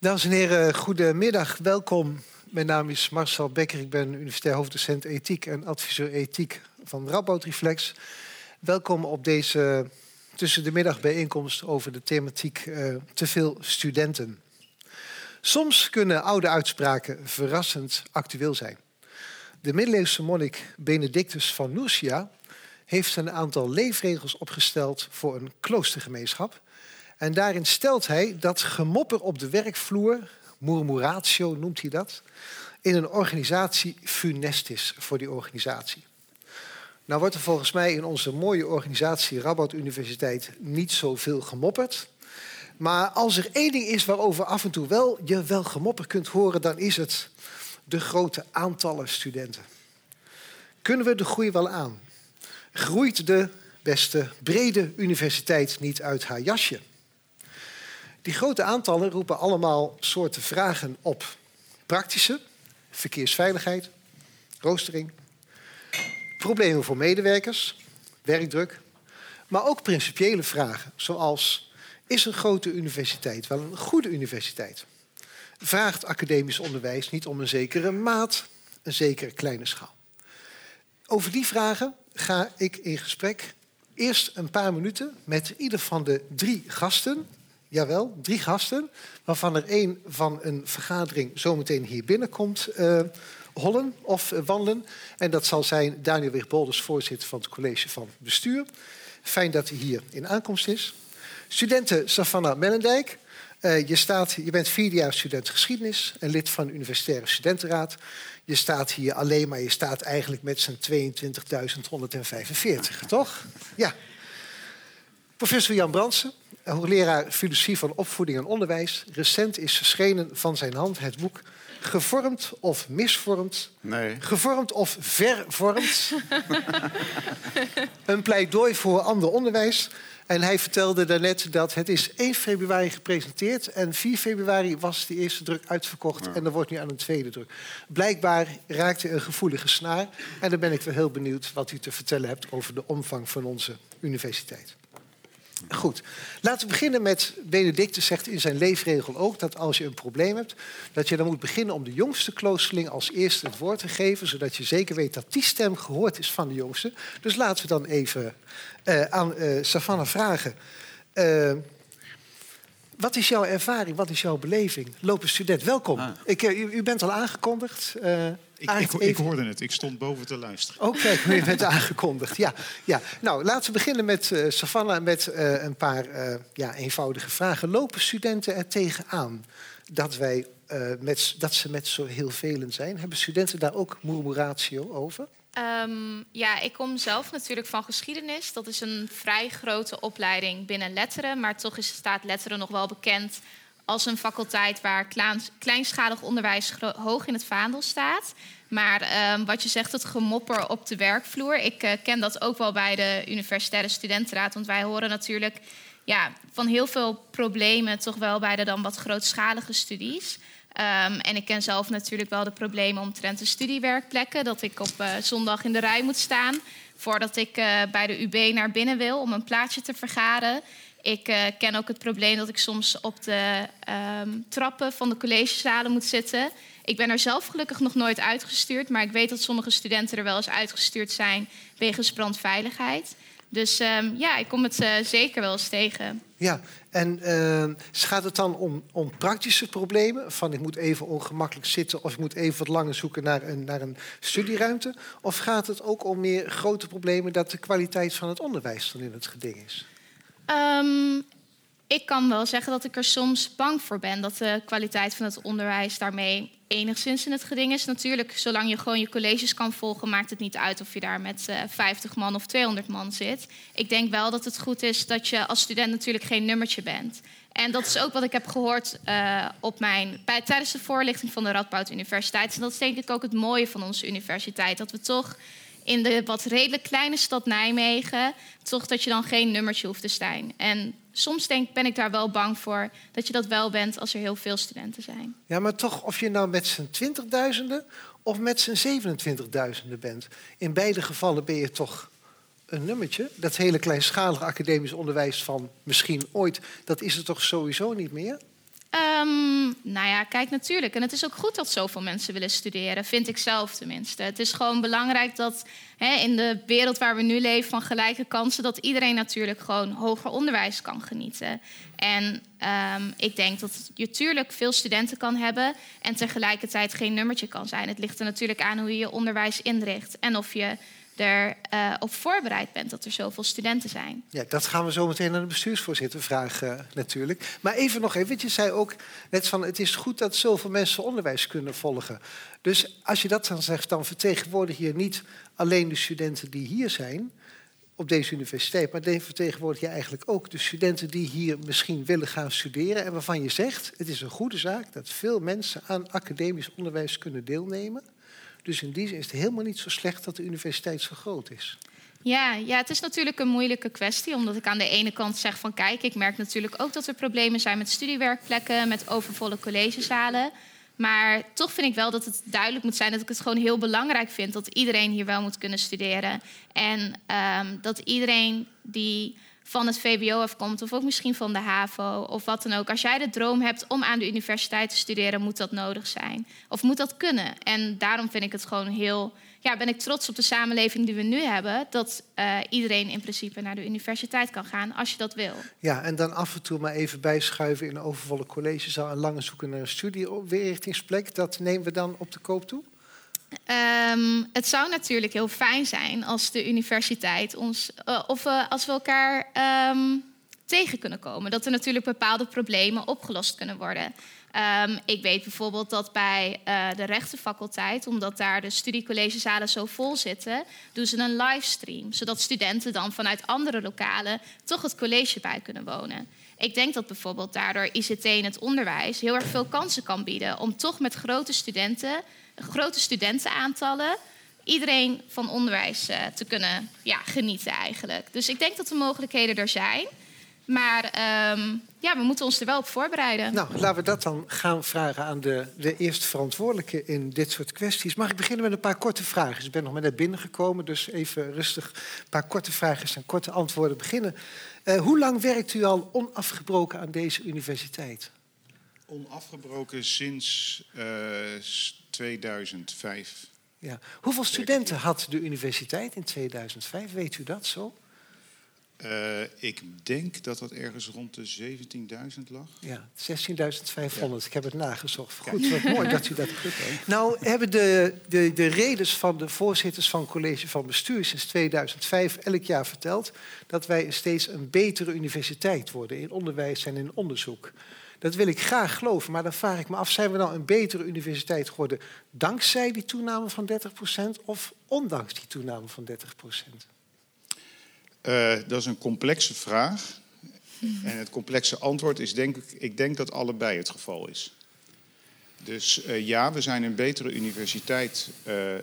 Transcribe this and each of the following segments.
Dames en heren, goedemiddag. Welkom. Mijn naam is Marcel Becker. Ik ben universitair hoofddocent ethiek en adviseur ethiek van Radboud Reflex. Welkom op deze tussen de middag bijeenkomst over de thematiek uh, te veel studenten. Soms kunnen oude uitspraken verrassend actueel zijn. De middeleeuwse monnik Benedictus van Nursia heeft een aantal leefregels opgesteld voor een kloostergemeenschap. En daarin stelt hij dat gemopper op de werkvloer, murmuratio noemt hij dat, in een organisatie funest is voor die organisatie. Nou wordt er volgens mij in onze mooie organisatie Rabat Universiteit niet zoveel gemopperd. Maar als er één ding is waarover af en toe wel je wel gemopper kunt horen, dan is het de grote aantallen studenten. Kunnen we de groei wel aan? Groeit de beste brede universiteit niet uit haar jasje? Die grote aantallen roepen allemaal soorten vragen op. Praktische, verkeersveiligheid, roostering, problemen voor medewerkers, werkdruk, maar ook principiële vragen, zoals is een grote universiteit wel een goede universiteit? Vraagt academisch onderwijs niet om een zekere maat, een zekere kleine schaal? Over die vragen ga ik in gesprek eerst een paar minuten met ieder van de drie gasten. Jawel, drie gasten, waarvan er één van een vergadering zometeen hier binnenkomt uh, hollen of uh, wandelen. En dat zal zijn Daniel Wigbolders, voorzitter van het college van bestuur. Fijn dat hij hier in aankomst is. Studenten Savannah Mellendijk. Uh, je, staat, je bent vierdejaars student geschiedenis en lid van de Universitaire Studentenraad. Je staat hier alleen, maar je staat eigenlijk met z'n 22.145, toch? Ja. Professor Jan Bransen, hoogleraar filosofie van opvoeding en onderwijs. Recent is verschenen van zijn hand het boek Gevormd of misvormd? Nee. Gevormd of vervormd? een pleidooi voor ander onderwijs. En hij vertelde daarnet dat het is 1 februari gepresenteerd... en 4 februari was de eerste druk uitverkocht... en er wordt nu aan een tweede druk. Blijkbaar raakte een gevoelige snaar... en dan ben ik wel heel benieuwd wat u te vertellen hebt... over de omvang van onze universiteit. Goed, laten we beginnen met Benedictus zegt in zijn leefregel ook dat als je een probleem hebt, dat je dan moet beginnen om de jongste kloosterling als eerste het woord te geven, zodat je zeker weet dat die stem gehoord is van de jongste. Dus laten we dan even uh, aan uh, Savannah vragen. Uh, wat is jouw ervaring, wat is jouw beleving? Lopen student, welkom. Ah. Ik, u, u, bent al aangekondigd. Ik, ik, ik, hoorde het, ik stond boven te luisteren. Oké, okay, je bent aangekondigd. Ja, ja. Nou, laten we beginnen met uh, Savannah met uh, een paar uh, ja, eenvoudige vragen. Lopen studenten er tegenaan dat, wij, met, dat ze met zo heel velen zijn? Hebben studenten daar ook murmuratio over? Um, ja, ik kom zelf natuurlijk van geschiedenis. Dat is een vrij grote opleiding binnen letteren. Maar toch is, staat letteren nog wel bekend als een faculteit waar kleinschalig onderwijs hoog in het vaandel staat. Maar um, wat je zegt, het gemopper op de werkvloer. Ik uh, ken dat ook wel bij de Universitaire Studentenraad. Want wij horen natuurlijk ja, van heel veel problemen, toch wel bij de dan wat grootschalige studies. Um, en ik ken zelf natuurlijk wel de problemen omtrent de studiewerkplekken. Dat ik op uh, zondag in de rij moet staan voordat ik uh, bij de UB naar binnen wil om een plaatje te vergaren. Ik uh, ken ook het probleem dat ik soms op de um, trappen van de collegezalen moet zitten. Ik ben er zelf gelukkig nog nooit uitgestuurd, maar ik weet dat sommige studenten er wel eens uitgestuurd zijn wegens brandveiligheid. Dus um, ja, ik kom het uh, zeker wel eens tegen. Ja, en uh, gaat het dan om, om praktische problemen? Van ik moet even ongemakkelijk zitten of ik moet even wat langer zoeken naar een, naar een studieruimte? Of gaat het ook om meer grote problemen dat de kwaliteit van het onderwijs dan in het geding is? Um, ik kan wel zeggen dat ik er soms bang voor ben dat de kwaliteit van het onderwijs daarmee enigszins in het geding is. Natuurlijk, zolang je gewoon je colleges kan volgen, maakt het niet uit of je daar met uh, eh, 50 man of 200 man zit. Ik denk wel dat het goed is dat je als student natuurlijk geen nummertje bent. En dat is ook wat ik heb gehoord uh, op mijn, tijdens de voorlichting van de Radboud Universiteit. En dat is denk ik ook het mooie van onze universiteit. Dat we toch in de wat redelijk kleine stad Nijmegen, toch dat je dan geen nummertje hoeft te zijn. En soms denk, ben ik daar wel bang voor dat je dat wel bent als er heel veel studenten zijn. Ja, maar toch, of je nou met z'n twintigduizenden of met z'n zevenentwintigduizenden bent, in beide gevallen ben je toch een nummertje. Dat hele kleinschalige academisch onderwijs van misschien ooit, dat is er toch sowieso niet meer? Um, nou, ja, kijk natuurlijk. En het is ook goed dat zoveel mensen willen studeren, vind ik zelf tenminste. Het is gewoon belangrijk dat hè, in de wereld waar we nu leven van gelijke kansen, dat iedereen natuurlijk gewoon hoger onderwijs kan genieten. En um, ik denk dat je natuurlijk veel studenten kan hebben en tegelijkertijd geen nummertje kan zijn. Het ligt er natuurlijk aan hoe je je onderwijs inricht en of je er uh, op voorbereid bent dat er zoveel studenten zijn. Ja, dat gaan we zo meteen aan de bestuursvoorzitter vragen natuurlijk. Maar even nog even, je zei ook net van het is goed dat zoveel mensen onderwijs kunnen volgen. Dus als je dat dan zegt, dan vertegenwoordig je niet alleen de studenten die hier zijn op deze universiteit, maar dan vertegenwoordig je eigenlijk ook de studenten die hier misschien willen gaan studeren en waarvan je zegt, het is een goede zaak dat veel mensen aan academisch onderwijs kunnen deelnemen. Dus in die zin is het helemaal niet zo slecht dat de universiteit zo groot is. Ja, ja, het is natuurlijk een moeilijke kwestie. Omdat ik aan de ene kant zeg van kijk, ik merk natuurlijk ook dat er problemen zijn met studiewerkplekken, met overvolle collegezalen. Maar toch vind ik wel dat het duidelijk moet zijn dat ik het gewoon heel belangrijk vind dat iedereen hier wel moet kunnen studeren. En um, dat iedereen die van het VBO afkomt, of ook misschien van de HAVO of wat dan ook. Als jij de droom hebt om aan de universiteit te studeren, moet dat nodig zijn. Of moet dat kunnen. En daarom vind ik het gewoon heel. Ja, ben ik trots op de samenleving die we nu hebben. Dat uh, iedereen in principe naar de universiteit kan gaan als je dat wil. Ja, en dan af en toe maar even bijschuiven in een overvolle collegezaal en langer zoeken naar een studieweerrichtingsplek. Dat nemen we dan op de koop toe? Um, het zou natuurlijk heel fijn zijn als de universiteit ons, uh, of uh, als we elkaar um, tegen kunnen komen. Dat er natuurlijk bepaalde problemen opgelost kunnen worden. Um, ik weet bijvoorbeeld dat bij uh, de rechtenfaculteit, omdat daar de studiecollegezalen zo vol zitten, doen ze een livestream. Zodat studenten dan vanuit andere lokalen toch het college bij kunnen wonen. Ik denk dat bijvoorbeeld daardoor ICT in het onderwijs heel erg veel kansen kan bieden om toch met grote studenten grote studentenaantallen iedereen van onderwijs uh, te kunnen ja, genieten eigenlijk. Dus ik denk dat de mogelijkheden er zijn. Maar um, ja, we moeten ons er wel op voorbereiden. Nou, laten we dat dan gaan vragen aan de, de eerste verantwoordelijke in dit soort kwesties. Mag ik beginnen met een paar korte vragen? Ik ben nog maar net binnengekomen, dus even rustig een paar korte vragen en korte antwoorden beginnen. Uh, hoe lang werkt u al onafgebroken aan deze universiteit? Onafgebroken sinds uh, 2005. Ja. Hoeveel studenten had de universiteit in 2005? Weet u dat zo? Uh, ik denk dat dat ergens rond de 17.000 lag. Ja, 16.500. Ja. Ik heb het nagezocht. Goed, wat mooi dat u dat goed heeft. Nou hebben de, de, de redens van de voorzitters van het college van bestuur sinds 2005 elk jaar verteld dat wij steeds een betere universiteit worden in onderwijs en in onderzoek. Dat wil ik graag geloven, maar dan vraag ik me af, zijn we nou een betere universiteit geworden dankzij die toename van 30% of ondanks die toename van 30%? Uh, dat is een complexe vraag. En het complexe antwoord is denk ik, ik denk dat allebei het geval is. Dus uh, ja, we zijn een betere universiteit. Uh, uh,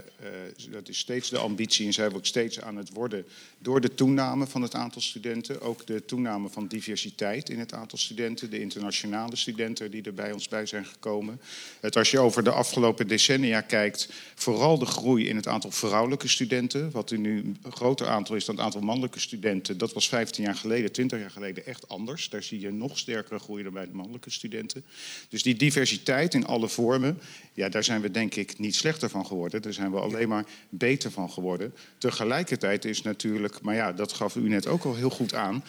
dat is steeds de ambitie en zijn we ook steeds aan het worden door de toename van het aantal studenten. Ook de toename van diversiteit in het aantal studenten. De internationale studenten die er bij ons bij zijn gekomen. Het, als je over de afgelopen decennia kijkt, vooral de groei in het aantal vrouwelijke studenten. Wat nu een groter aantal is dan het aantal mannelijke studenten. Dat was 15 jaar geleden, 20 jaar geleden echt anders. Daar zie je nog sterkere groei dan bij de mannelijke studenten. Dus die diversiteit in alle vormen, ja, daar zijn we denk ik niet slechter van geworden. Daar zijn we alleen maar beter van geworden. Tegelijkertijd is natuurlijk, maar ja, dat gaf u net ook al heel goed aan. Uh,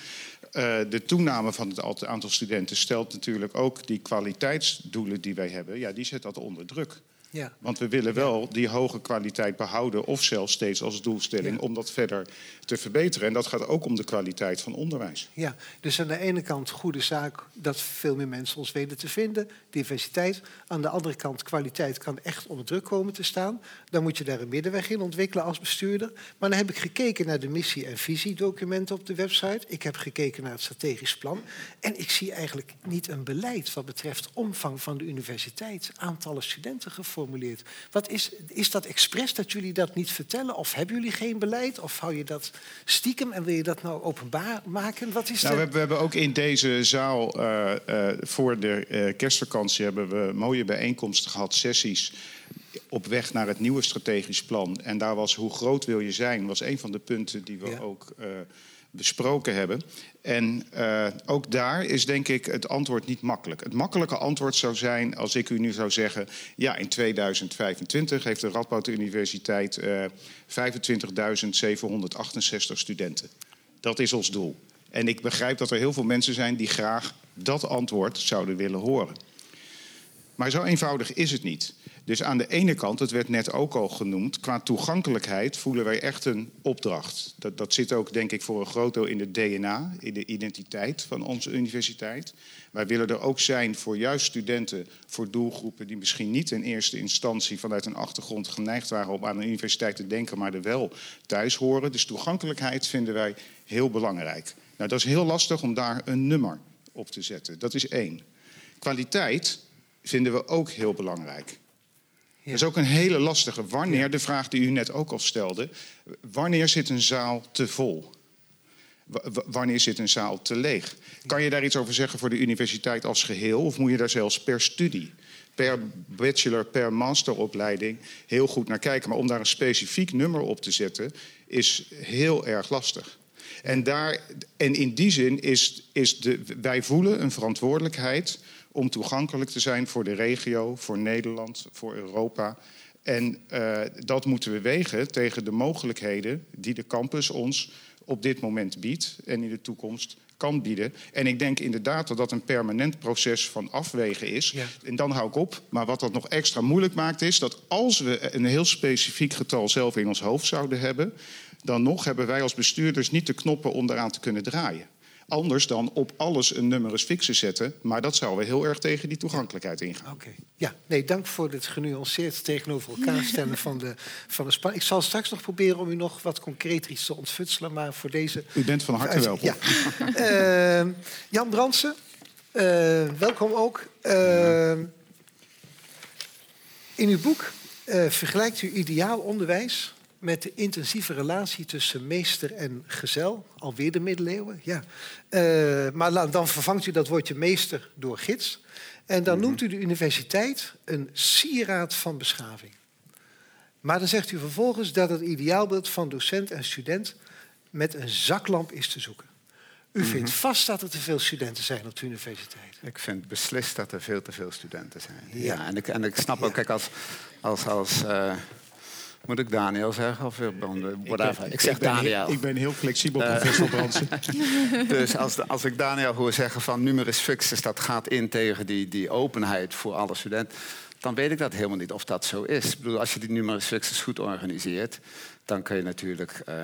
de toename van het aantal studenten stelt natuurlijk ook die kwaliteitsdoelen die wij hebben, ja, die zet dat onder druk. Ja. Want we willen wel die hoge kwaliteit behouden of zelfs steeds als doelstelling om dat verder te verbeteren. En dat gaat ook om de kwaliteit van onderwijs. Ja, dus aan de ene kant goede zaak dat veel meer mensen ons weten te vinden, diversiteit. Aan de andere kant kwaliteit kan echt onder druk komen te staan. Dan moet je daar een middenweg in ontwikkelen als bestuurder. Maar dan heb ik gekeken naar de missie- en visiedocumenten op de website. Ik heb gekeken naar het strategisch plan. En ik zie eigenlijk niet een beleid wat betreft omvang van de universiteit, aantallen studenten Wat is, is dat expres dat jullie dat niet vertellen? Of hebben jullie geen beleid? Of hou je dat stiekem en wil je dat nou openbaar maken? Wat is nou, de... we, hebben ook in deze zaal uh, uh, voor de uh, kerstvakantie hebben we mooie bijeenkomsten gehad, sessies op weg naar het nieuwe strategisch plan. En daar was hoe groot wil je zijn, was een van de punten die we ja. ook besproken hebben. En uh, ook daar is denk ik het antwoord niet makkelijk. Het makkelijke antwoord zou zijn als ik u nu zou zeggen... ja, in 2025 heeft de Radboud Universiteit uh, 25.768 studenten. Dat is ons doel. En ik begrijp dat er heel veel mensen zijn die graag dat antwoord zouden willen horen. Maar zo eenvoudig is het niet. Dus aan de ene kant, het werd net ook al genoemd, qua toegankelijkheid voelen wij echt een opdracht. Dat, dat zit ook, denk ik, voor een groot deel in het DNA, in de identiteit van onze universiteit. Wij willen er ook zijn voor juist studenten, voor doelgroepen die misschien niet in eerste instantie vanuit een achtergrond geneigd waren om aan een universiteit te denken, maar er wel thuis horen. Dus toegankelijkheid vinden wij heel belangrijk. Nou, dat is heel lastig om daar een nummer op te zetten. Dat is één. Kwaliteit vinden we ook heel belangrijk. Dat is ook een hele lastige. Wanneer, de vraag die u net ook al stelde, wanneer zit een zaal te vol? wanneer zit een zaal te leeg? Kan je daar iets over zeggen voor de universiteit als geheel? Of moet je daar zelfs per studie, per bachelor, per masteropleiding heel goed naar kijken? Maar om daar een specifiek nummer op te zetten, is heel erg lastig. En, daar, en in die zin is, is de, wij voelen een verantwoordelijkheid om toegankelijk te zijn voor de regio, voor Nederland, voor Europa. En uh, dat moeten we wegen tegen de mogelijkheden die de campus ons op dit moment biedt en in de toekomst kan bieden. En ik denk inderdaad dat dat een permanent proces van afwegen is. Ja. En dan hou ik op. Maar wat dat nog extra moeilijk maakt is dat als we een heel specifiek getal zelf in ons hoofd zouden hebben, dan nog hebben wij als bestuurders niet de knoppen om daaraan te kunnen draaien. Anders dan op alles een numerus fixe zetten. Maar dat zou we heel erg tegen die toegankelijkheid ingaan. Oké. Ja, nee, dank voor dit genuanceerd tegenover elkaar stellen van de, van de spanning. Ik zal straks nog proberen om u nog wat concreter iets te ontfutselen. Maar voor deze... U bent van harte welkom. Ja. uh, Jan Brandsen, uh, welkom ook. Uh, in uw boek eh, vergelijkt u ideaal onderwijs met de intensieve relatie tussen meester en gezel. Alweer de middeleeuwen, ja. Uh, maar dan vervangt u dat woordje meester door gids. En dan noemt u de universiteit een sieraad van beschaving. Maar dan zegt u vervolgens dat het ideaalbeeld van docent en student met een zaklamp is te zoeken. U mhm. vindt vast dat er te veel studenten zijn op de universiteit. Ik vind beslist dat er veel te veel studenten zijn. Ja, en, ik, en ik snap ook, kijk, als, als, als uh, moet ik Daniel zeggen? Of whatever. Ik, ik zeg ik Daniel. ik ben heel flexibel, uh, professor Brandsen. dus als, als ik Daniel hoor zeggen van numerus fixus... dat gaat in tegen die, die openheid voor alle studenten... dan weet ik dat helemaal niet of dat zo is. Ik bedoel, als je die numerus fixus goed organiseert... dan kun je natuurlijk... Uh,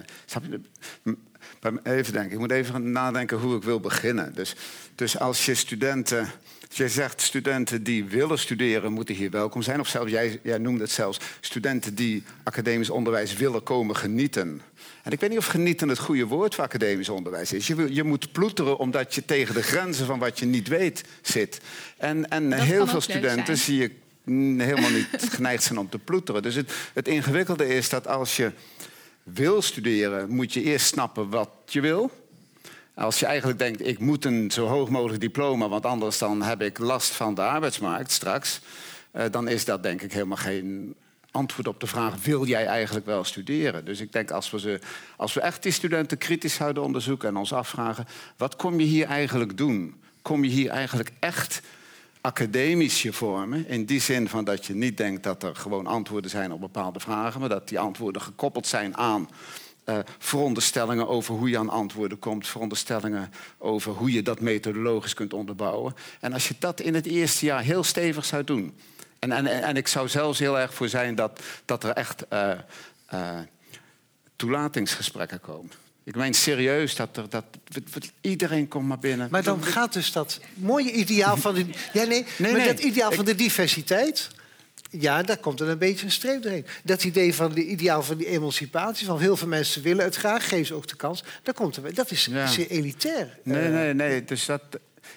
even denken, ik moet even nadenken hoe ik wil beginnen. Dus, dus als je studenten je zegt studenten die willen studeren moeten hier welkom zijn. Of zelfs, jij, jij noemde het zelfs, studenten die academisch onderwijs willen komen genieten. En ik weet niet of genieten het goede woord voor academisch onderwijs is. Je, je moet ploeteren omdat je tegen de grenzen van wat je niet weet zit. En, en heel veel studenten zie je helemaal niet geneigd zijn om te ploeteren. Dus het, het ingewikkelde is dat als je wil studeren, moet je eerst snappen wat je wil. Als je eigenlijk denkt, ik moet een zo hoog mogelijk diploma, want anders dan heb ik last van de arbeidsmarkt straks, uh, dan is dat denk ik helemaal geen antwoord op de vraag, wil jij eigenlijk wel studeren? Dus ik denk, als we, als we echt die studenten kritisch zouden onderzoeken en ons afvragen, wat kom je hier eigenlijk doen? Kom je hier eigenlijk echt academisch je vormen. In die zin van dat je niet denkt dat er gewoon antwoorden zijn op bepaalde vragen, maar dat die antwoorden gekoppeld zijn aan uh, veronderstellingen over hoe je aan antwoorden komt, veronderstellingen over hoe je dat methodologisch kunt onderbouwen. En als je dat in het eerste jaar heel stevig zou doen. En, en, en ik zou zelfs heel erg voor zijn dat, dat er echt uh, uh, toelatingsgesprekken komen. Ik meen serieus dat, er, dat iedereen komt maar binnen. Maar dan gaat dus dat mooie ideaal van de, ja, nee, nee, maar dat ideaal van de diversiteit. Ja, daar komt er een beetje een streep doorheen. Dat idee van de ideaal van die emancipatie, van heel veel mensen willen het graag, geven ze ook de kans. Daar komt er, dat is zeer elitair. Nee, eh, nee, nee. Dus dat,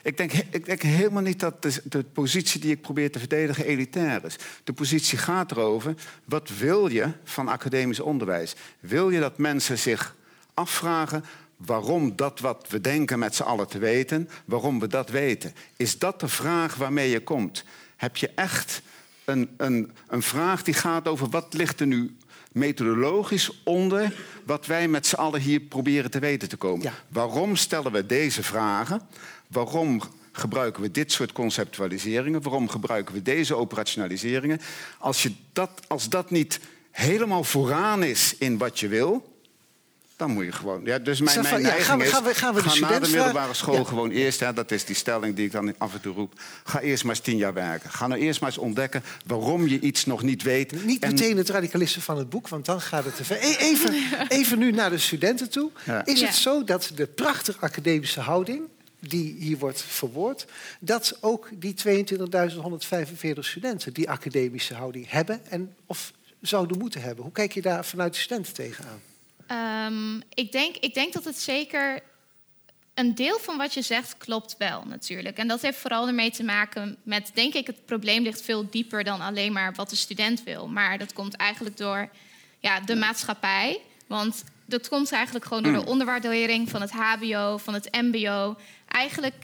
ik, denk, ik denk helemaal niet dat de, de, positie die ik probeer te verdedigen elitair is. De positie gaat erover, wat wil je van academisch onderwijs? Wil je dat mensen zich afvragen waarom dat wat we denken met z'n allen te weten, waarom we dat weten? Is dat de vraag waarmee je komt? Heb je echt een, een, een vraag die gaat over wat ligt er nu methodologisch onder wat wij met z'n allen hier proberen te weten te komen. Ja. Waarom stellen we deze vragen? Waarom gebruiken we dit soort conceptualiseringen? Waarom gebruiken we deze operationaliseringen? Als, je dat, als dat niet helemaal vooraan is in wat je wil, dan moet je gewoon. Ja, dus mijn, mijn ja, gaan we- is, gaan we- gaan we de ga na de middelbare school Ja. gewoon eerst, hè, dat is die stelling die ik dan af en toe roep. Ga eerst maar eens tien jaar werken. Ga nou eerst maar eens ontdekken waarom je iets nog niet weet. Niet En- meteen het radicalisme van het boek, want dan gaat het te ver. E- Even, even nu naar de studenten toe. Ja. Is Ja. het zo dat de prachtige academische houding die hier wordt verwoord, dat ook die 22.145 studenten die academische houding hebben en of zouden moeten hebben? Hoe kijk je daar vanuit de studenten tegenaan? Ehm, ik, denk, ik denk dat het zeker. Een deel van wat je zegt klopt wel, natuurlijk. En dat heeft vooral ermee te maken met, denk ik, het probleem ligt veel dieper dan alleen maar wat de student wil. Maar dat komt eigenlijk door ja, de maatschappij. Want dat komt eigenlijk gewoon door de onderwaardering van het HBO, van het MBO. Eigenlijk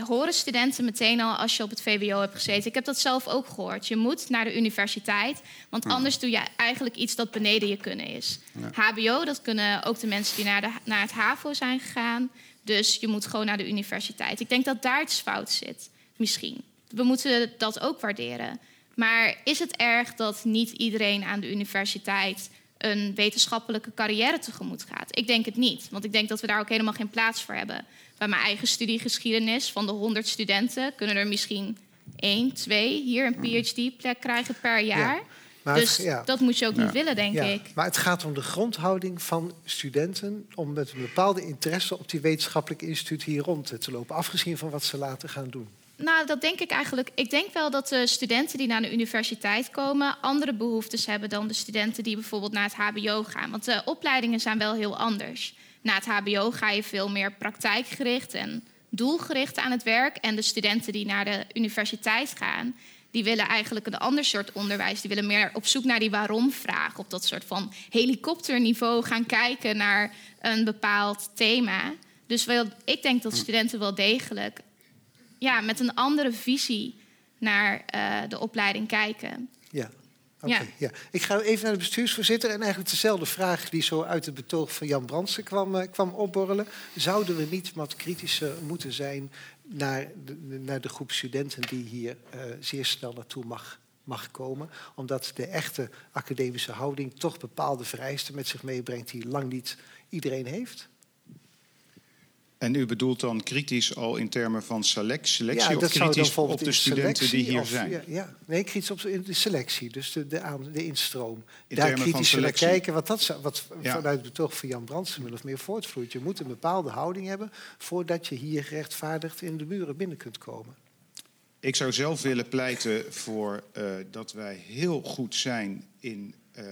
horen studenten meteen al als je op het VWO hebt gezeten. Ik heb dat zelf ook gehoord. Je moet naar de universiteit, want anders doe je eigenlijk iets dat beneden je kunnen is. HBO, dat kunnen ook de mensen die naar, de, naar het HAVO zijn gegaan. Dus je moet gewoon naar de universiteit. Ik denk dat daar iets fout zit, misschien. We moeten dat ook waarderen. Maar is het erg dat niet iedereen aan de universiteit een wetenschappelijke carrière tegemoet gaat? Ik denk het niet, want ik denk dat we daar ook helemaal geen plaats voor hebben. Bij mijn eigen studie geschiedenis, van de 100 studenten, kunnen er misschien één, twee hier een PhD-plek krijgen per jaar. Maar het- dus ja. dat moet je ook niet willen, denk Ja, ik. Maar het gaat om de grondhouding van studenten om met een bepaalde interesse op die wetenschappelijk instituut hier rond te lopen, afgezien van wat ze later gaan doen. Nou, dat denk ik eigenlijk. Ik denk wel dat de studenten die naar de universiteit komen andere behoeftes hebben dan de studenten die bijvoorbeeld naar het HBO gaan. Want de opleidingen zijn wel heel anders. Na het HBO ga je veel meer praktijkgericht en doelgericht aan het werk. En de studenten die naar de universiteit gaan, die willen eigenlijk een ander soort onderwijs. Die willen meer op zoek naar die waarom-vraag. Op dat soort van helikopterniveau gaan kijken naar een bepaald thema. Dus ik denk dat studenten wel degelijk ja, met een andere visie naar eh, de opleiding kijken. Ja. Ja. ja. Ik ga even naar de bestuursvoorzitter en eigenlijk dezelfde vraag die zo uit het betoog van Jan Brandsen kwam, eh, kwam opborrelen. Zouden we niet wat kritischer moeten zijn naar de, naar de groep studenten die hier eh, zeer snel naartoe mag, mag komen? Omdat de echte academische houding toch bepaalde vereisten met zich meebrengt die lang niet iedereen heeft? En u bedoelt dan kritisch al in termen van selec- selectie of zou dan kritisch op de studenten die hier of- zijn? Ja, ja. nee, kritisch op de selectie, dus de, de, aan, de instroom. In Daar termen van kritisch naar selectie. kijken, wat, dat, wat Ja. vanuit het betoog van Jan Brandsen min of meer voortvloeit. Je moet een bepaalde houding hebben voordat je hier gerechtvaardigd in de muren binnen kunt komen. Ik zou zelf willen pleiten voor eh, dat wij heel goed zijn in eh,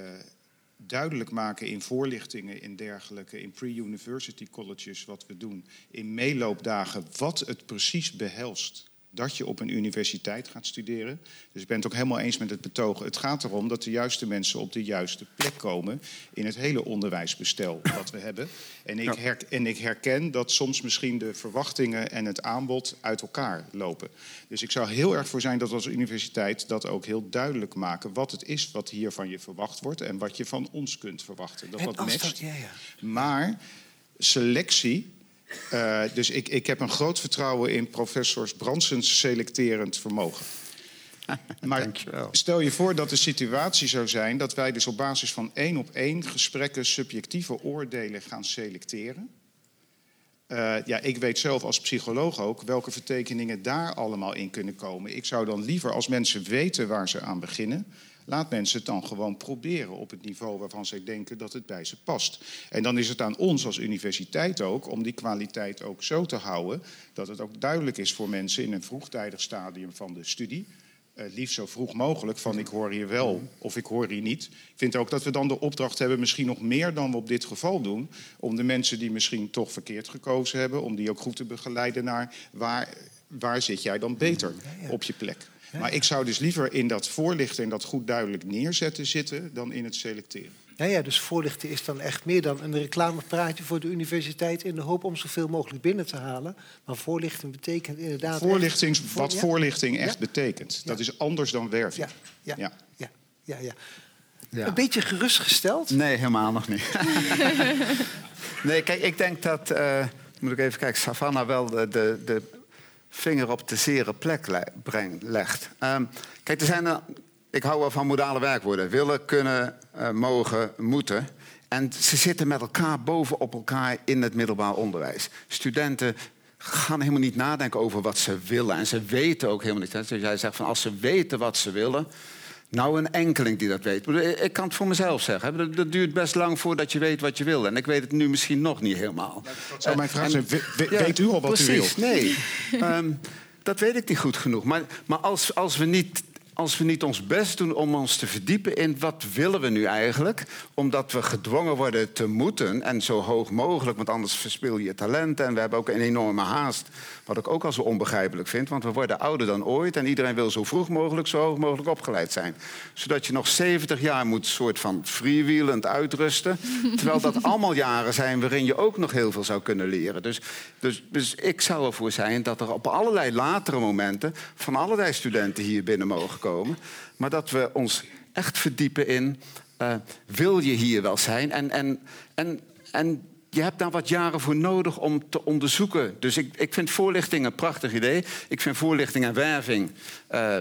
duidelijk maken in voorlichtingen in dergelijke, in pre-university colleges wat we doen, in meeloopdagen wat het precies behelst dat je op een universiteit gaat studeren. Dus ik ben het ook helemaal eens met het betogen. Het gaat erom dat de juiste mensen op de juiste plek komen in het hele onderwijsbestel wat we hebben. En ik, her- en ik herken dat soms misschien de verwachtingen en het aanbod uit elkaar lopen. Dus ik zou heel erg voor zijn dat we als universiteit dat ook heel duidelijk maken wat het is wat hier van je verwacht wordt en wat je van ons kunt verwachten. Dat En dat matcht. dat- ja, ja. Maar selectie. Eh, dus ik, ik heb een groot vertrouwen in professors Bransens selecterend vermogen. Maar Dankjewel. stel je voor dat de situatie zou zijn dat wij dus op basis van één op één gesprekken subjectieve oordelen gaan selecteren. Eh, ja, ik weet zelf als psycholoog ook welke vertekeningen daar allemaal in kunnen komen. Ik zou dan liever, als mensen weten waar ze aan beginnen, laat mensen het dan gewoon proberen op het niveau waarvan zij denken dat het bij ze past. En dan is het aan ons als universiteit ook om die kwaliteit ook zo te houden dat het ook duidelijk is voor mensen in een vroegtijdig stadium van de studie. eh, liefst zo vroeg mogelijk van ik hoor hier wel of ik hoor hier niet. Ik vind ook dat we dan de opdracht hebben, misschien nog meer dan we op dit geval doen, om de mensen die misschien toch verkeerd gekozen hebben, om die ook goed te begeleiden naar waar, waar zit jij dan beter op je plek. Maar ik zou dus liever in dat voorlichten en dat goed duidelijk neerzetten zitten dan in het selecteren. Ja, ja, dus voorlichten is dan echt meer dan een reclamepraatje voor de universiteit in de hoop om zoveel mogelijk binnen te halen. Maar voorlichting betekent inderdaad. Voorlichting, echt, wat ja? voorlichting echt Ja? betekent. Dat is anders dan werving. Ja, ja, Ja. ja, ja, ja. Ja. Een beetje gerustgesteld. Nee, helemaal nog niet. nee, kijk, ik denk dat... eh, moet ik even kijken, Savannah wel de, de, de vinger op de zere plek le- legt. Ehm, kijk, er zijn... ik hou wel van modale werkwoorden. Willen, kunnen, eh, mogen, moeten. En ze zitten met elkaar bovenop elkaar in het middelbaar onderwijs. Studenten gaan helemaal niet nadenken over wat ze willen. En ze weten ook helemaal niet. Dus jij zegt van als ze weten wat ze willen... Nou, een enkeling die dat weet. Ik kan het voor mezelf zeggen. Dat- Dat duurt best lang voordat je weet wat je wil. En ik weet het nu misschien nog niet helemaal. Dat zou mijn vraag En- zijn. We- we- Ja, weet u al wat precies, u wilt? Nee, Ehm, dat weet ik niet goed genoeg. Maar, maar als, als, we niet, als we niet ons best doen om ons te verdiepen in wat willen we nu eigenlijk... omdat we gedwongen worden te moeten en zo hoog mogelijk... want anders verspil je je talenten. En we hebben ook een enorme haast, wat ik ook al zo onbegrijpelijk vind... want we worden ouder dan ooit en iedereen wil zo vroeg mogelijk... zo hoog mogelijk opgeleid zijn. Zodat je nog 70 jaar moet soort van freewheelend uitrusten... terwijl dat allemaal jaren zijn waarin je ook nog heel veel zou kunnen leren. Dus, dus, dus ik zou ervoor zijn dat er op allerlei latere momenten... van allerlei studenten hier binnen mogen komen... maar dat we ons echt verdiepen in... eh, wil je hier wel zijn? En, en, en, en je hebt daar wat jaren voor nodig om te onderzoeken. Dus ik, ik vind voorlichting een prachtig idee. Ik vind voorlichting en werving eh,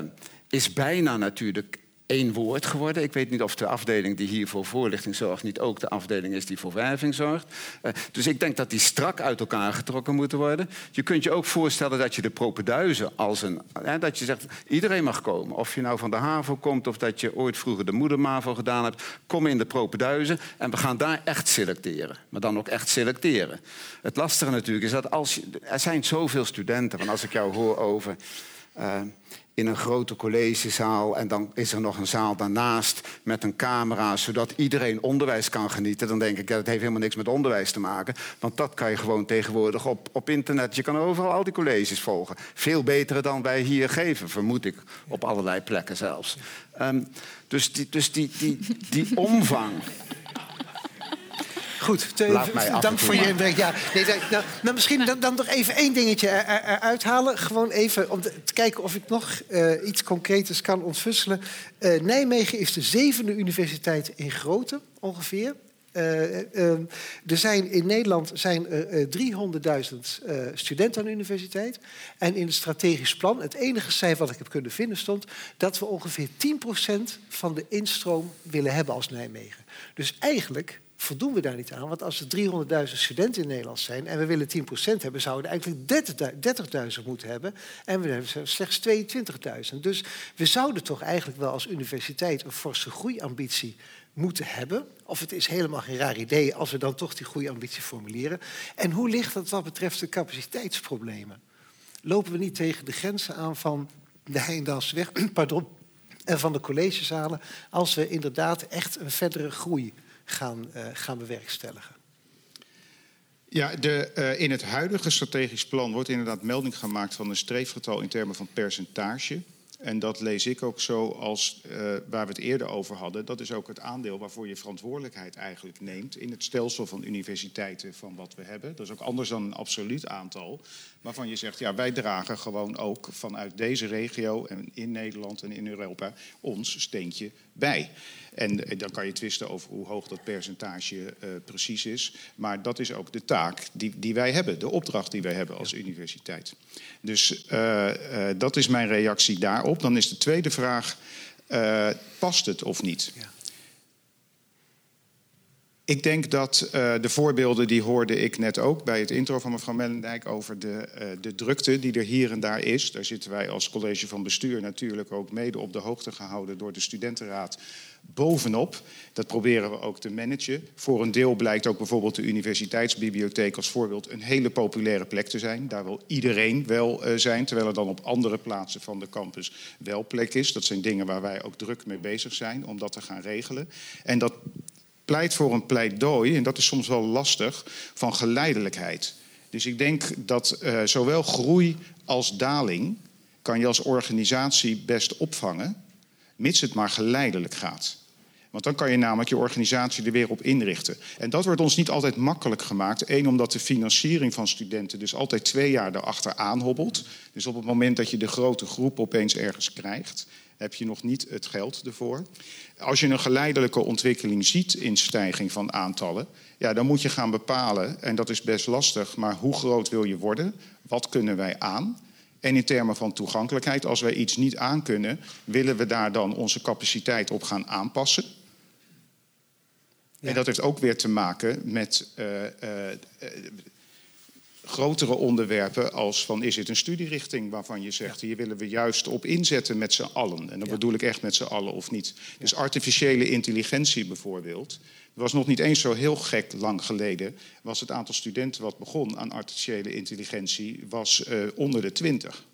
is bijna natuurlijk één woord geworden. Ik weet niet of de afdeling die hier voor voorlichting zorgt... niet ook de afdeling is die voor werving zorgt. Eh, dus ik denk dat die strak uit elkaar getrokken moeten worden. Je kunt je ook voorstellen dat je de propenduizen als een... Hè, dat je zegt, iedereen mag komen. Of je nou van de HAVO komt of dat je ooit vroeger de moedermavo gedaan hebt... kom in de propenduizen en we gaan daar echt selecteren. Maar dan ook echt selecteren. Het lastige natuurlijk is dat als je, er zijn zoveel studenten... want als ik jou hoor over... eh, in een grote collegezaal en dan is er nog een zaal daarnaast met een camera, zodat iedereen onderwijs kan genieten. Dan denk ik, dat heeft helemaal niks met onderwijs te maken. Want dat kan je gewoon tegenwoordig op, op internet. Je kan overal al die colleges volgen. Veel betere dan wij hier geven, vermoed ik, op allerlei plekken zelfs. Ehm, dus die, dus die, die, die omvang. Goed, te- Laat mij af en dank voor je inbreng. Ja, nee, nou, nou, nou, misschien dan, dan nog even één dingetje er- er- eruit halen. Gewoon even om te, te kijken of ik nog eh, iets concreters kan ontfutselen. Eh, Nijmegen is de zevende universiteit in grootte ongeveer. Eh, eh, er zijn in Nederland zijn er eh, 300.000 eh, studenten aan de universiteit. En in het strategisch plan, het enige cijfer wat ik heb kunnen vinden, stond dat we ongeveer 10% van de instroom willen hebben als Nijmegen. Dus eigenlijk voldoen we daar niet aan. Want als er 300.000 studenten in Nederland zijn en we willen 10% hebben, zouden we eigenlijk 30.000 moeten hebben. En we hebben slechts 22.000. Dus we zouden toch eigenlijk wel als universiteit een forse groeiambitie moeten hebben. Of het is helemaal geen raar idee als we dan toch die groeiambitie formuleren. En hoe ligt dat wat betreft de capaciteitsproblemen? Lopen we niet tegen de grenzen aan van de Heindaalsweg pardon, en van de collegezalen... als we inderdaad echt een verdere groei gaan, eh, gaan bewerkstelligen? Ja, de, eh, in het huidige strategisch plan wordt inderdaad melding gemaakt van een streefgetal in termen van percentage. En dat lees ik ook zo als eh, waar we het eerder over hadden. Dat is ook het aandeel waarvoor je verantwoordelijkheid eigenlijk neemt in het stelsel van universiteiten van wat we hebben. Dat is ook anders dan een absoluut aantal. Waarvan je zegt, ja, wij dragen gewoon ook vanuit deze regio en in Nederland en in Europa ons steentje bij. En eh, dan kan je twisten over hoe hoog dat percentage eh, precies is. Maar dat is ook de taak die, die wij hebben, de opdracht die wij hebben als universiteit. Dus eh, dat is mijn reactie daarop. Dan is de tweede vraag, past het of niet? Ja. Ik denk dat eh, de voorbeelden die hoorde ik net ook bij het intro van mevrouw Mellendijk over de, eh, de drukte die er hier en daar is. Daar zitten wij als college van bestuur natuurlijk ook mede op de hoogte gehouden door de studentenraad bovenop. Dat proberen we ook te managen. Voor een deel blijkt ook bijvoorbeeld de universiteitsbibliotheek als voorbeeld een hele populaire plek te zijn. Daar wil iedereen wel eh, zijn, terwijl er dan op andere plaatsen van de campus wel plek is. Dat zijn dingen waar wij ook druk mee bezig zijn om dat te gaan regelen. En dat pleit voor een pleidooi, en dat is soms wel lastig, van geleidelijkheid. Dus ik denk dat eh, zowel groei als daling kan je als organisatie best opvangen, mits het maar geleidelijk gaat. Want dan kan je namelijk je organisatie er weer op inrichten. En dat wordt ons niet altijd makkelijk gemaakt. Eén, omdat de financiering van studenten dus altijd twee jaar erachteraan hobbelt. Dus op het moment dat je de grote groep opeens ergens krijgt, heb je nog niet het geld ervoor. Als je een geleidelijke ontwikkeling ziet in stijging van aantallen, ja, dan moet je gaan bepalen, en dat is best lastig, maar hoe groot wil je worden? Wat kunnen wij aan? En in termen van toegankelijkheid, als wij iets niet aankunnen, willen we daar dan onze capaciteit op gaan aanpassen? En dat heeft ook weer te maken met uh, uh, grotere onderwerpen als van is het een studierichting waarvan je zegt hier willen we juist op inzetten met z'n allen. En dan bedoel ik echt met z'n allen of niet. Dus artificiële intelligentie bijvoorbeeld. Er was nog niet eens zo heel gek lang geleden was het aantal studenten wat begon aan artificiële intelligentie was uh, onder de 20.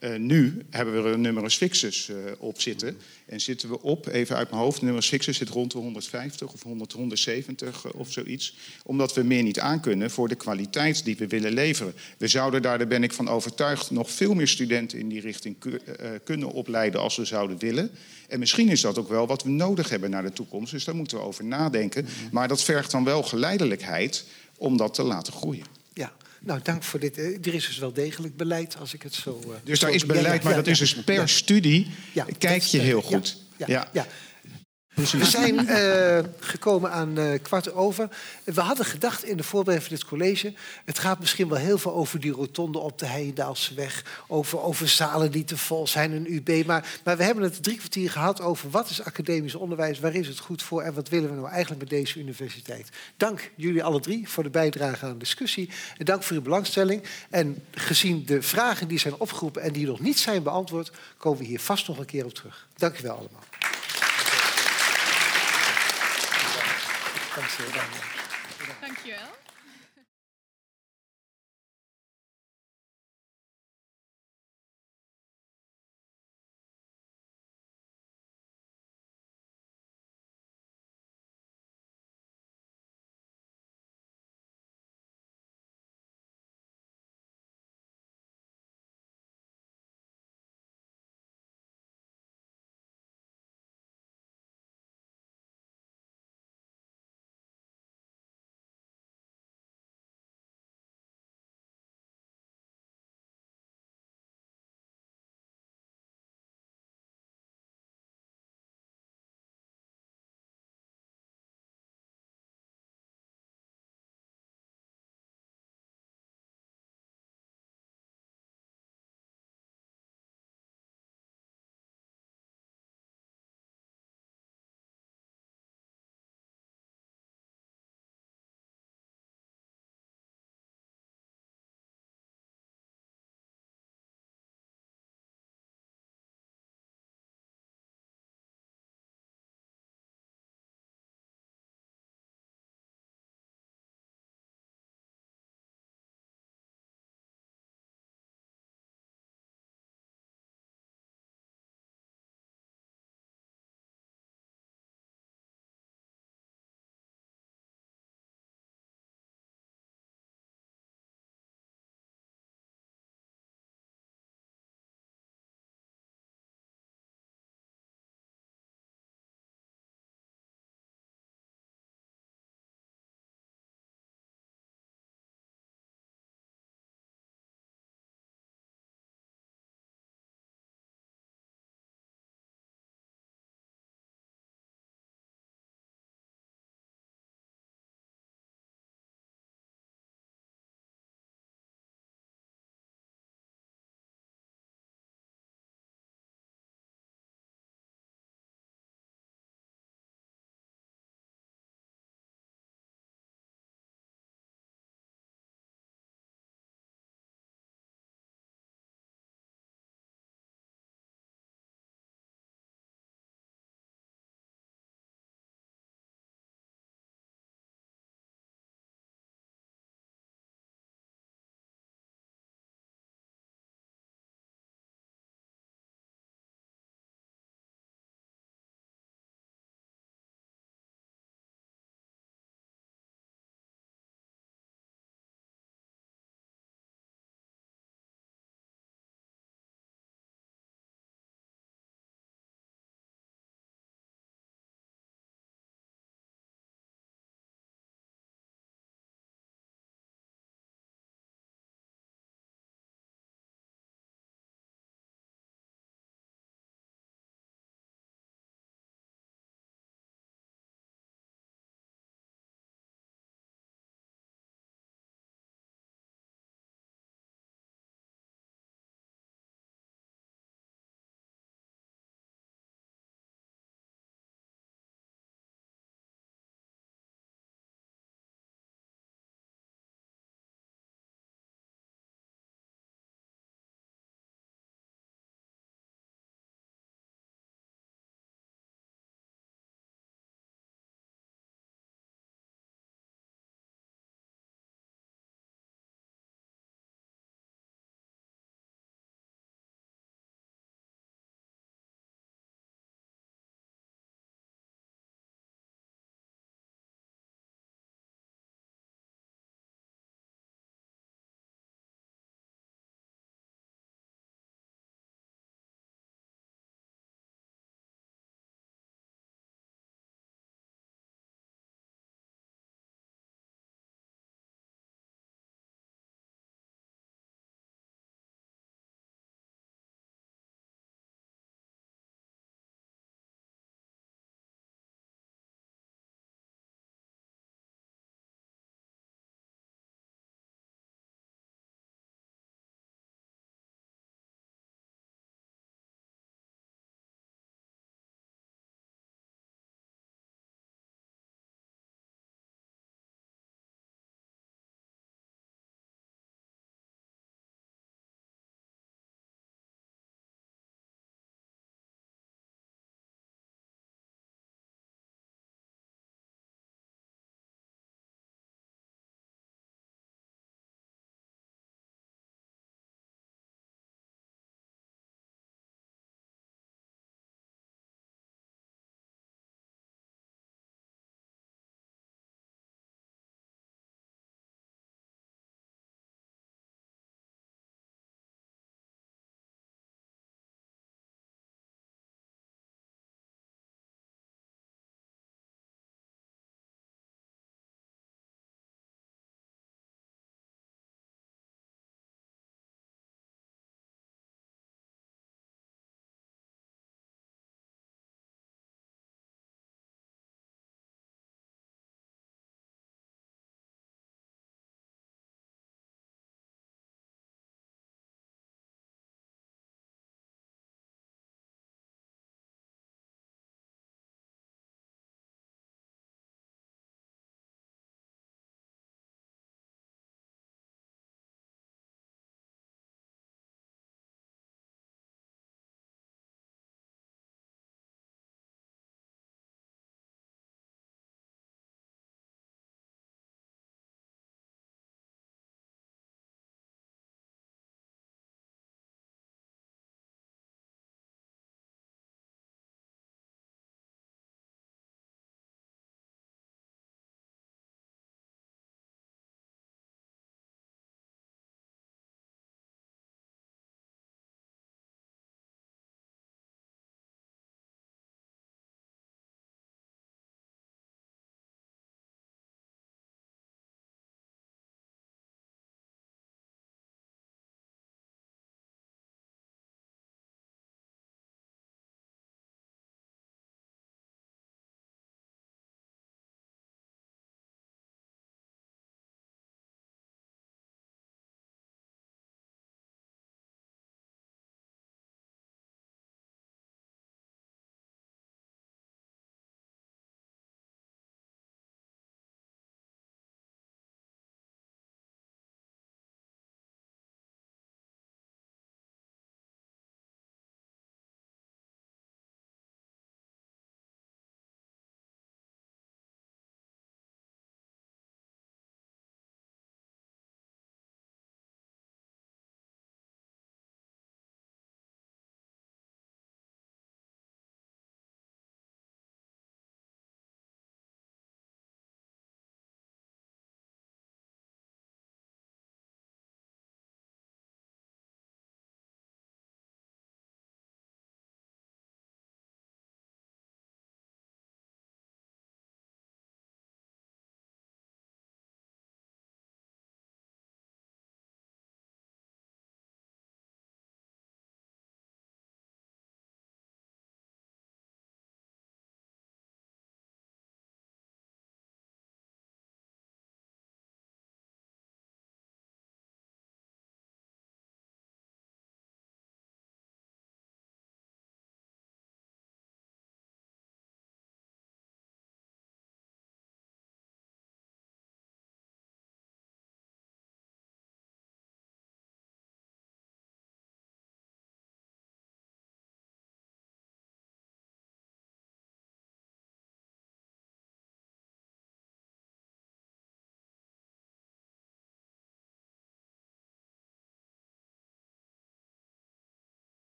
Uh, nu hebben we er numerus fixus uh, op zitten. En zitten we op, even uit mijn hoofd, numerus fixus zit rond de 150 of 100, 170 uh, of zoiets. Omdat we meer niet aankunnen voor de kwaliteit die we willen leveren. We zouden daar, daar ben ik van overtuigd, nog veel meer studenten in die richting eh, kunnen opleiden als we zouden willen. En misschien is dat ook wel wat we nodig hebben naar de toekomst. Dus daar moeten we over nadenken. Maar dat vergt dan wel geleidelijkheid om dat te laten groeien. Ja. Nou, dank voor dit. Er is dus wel degelijk beleid, als ik het zo. Uh, dus daar zo... is beleid, ja, ja, maar dat is dus per studie. Kijk je heel goed. Ja, ja. We zijn uh, gekomen aan uh, kwart over. We hadden gedacht in de voorbereiding van dit college... het gaat misschien wel heel veel over die rotonde op de Heijendaalseweg... Over, over zalen die te vol zijn, een UB. Maar, maar we hebben het drie kwartier gehad over wat is academisch onderwijs... waar is het goed voor en wat willen we nou eigenlijk met deze universiteit. Dank jullie alle drie voor de bijdrage aan de discussie. En dank voor uw belangstelling. En gezien de vragen die zijn opgeroepen en die nog niet zijn beantwoord... komen we hier vast nog een keer op terug. Dank u wel allemaal. Thank you. Thank you, Al.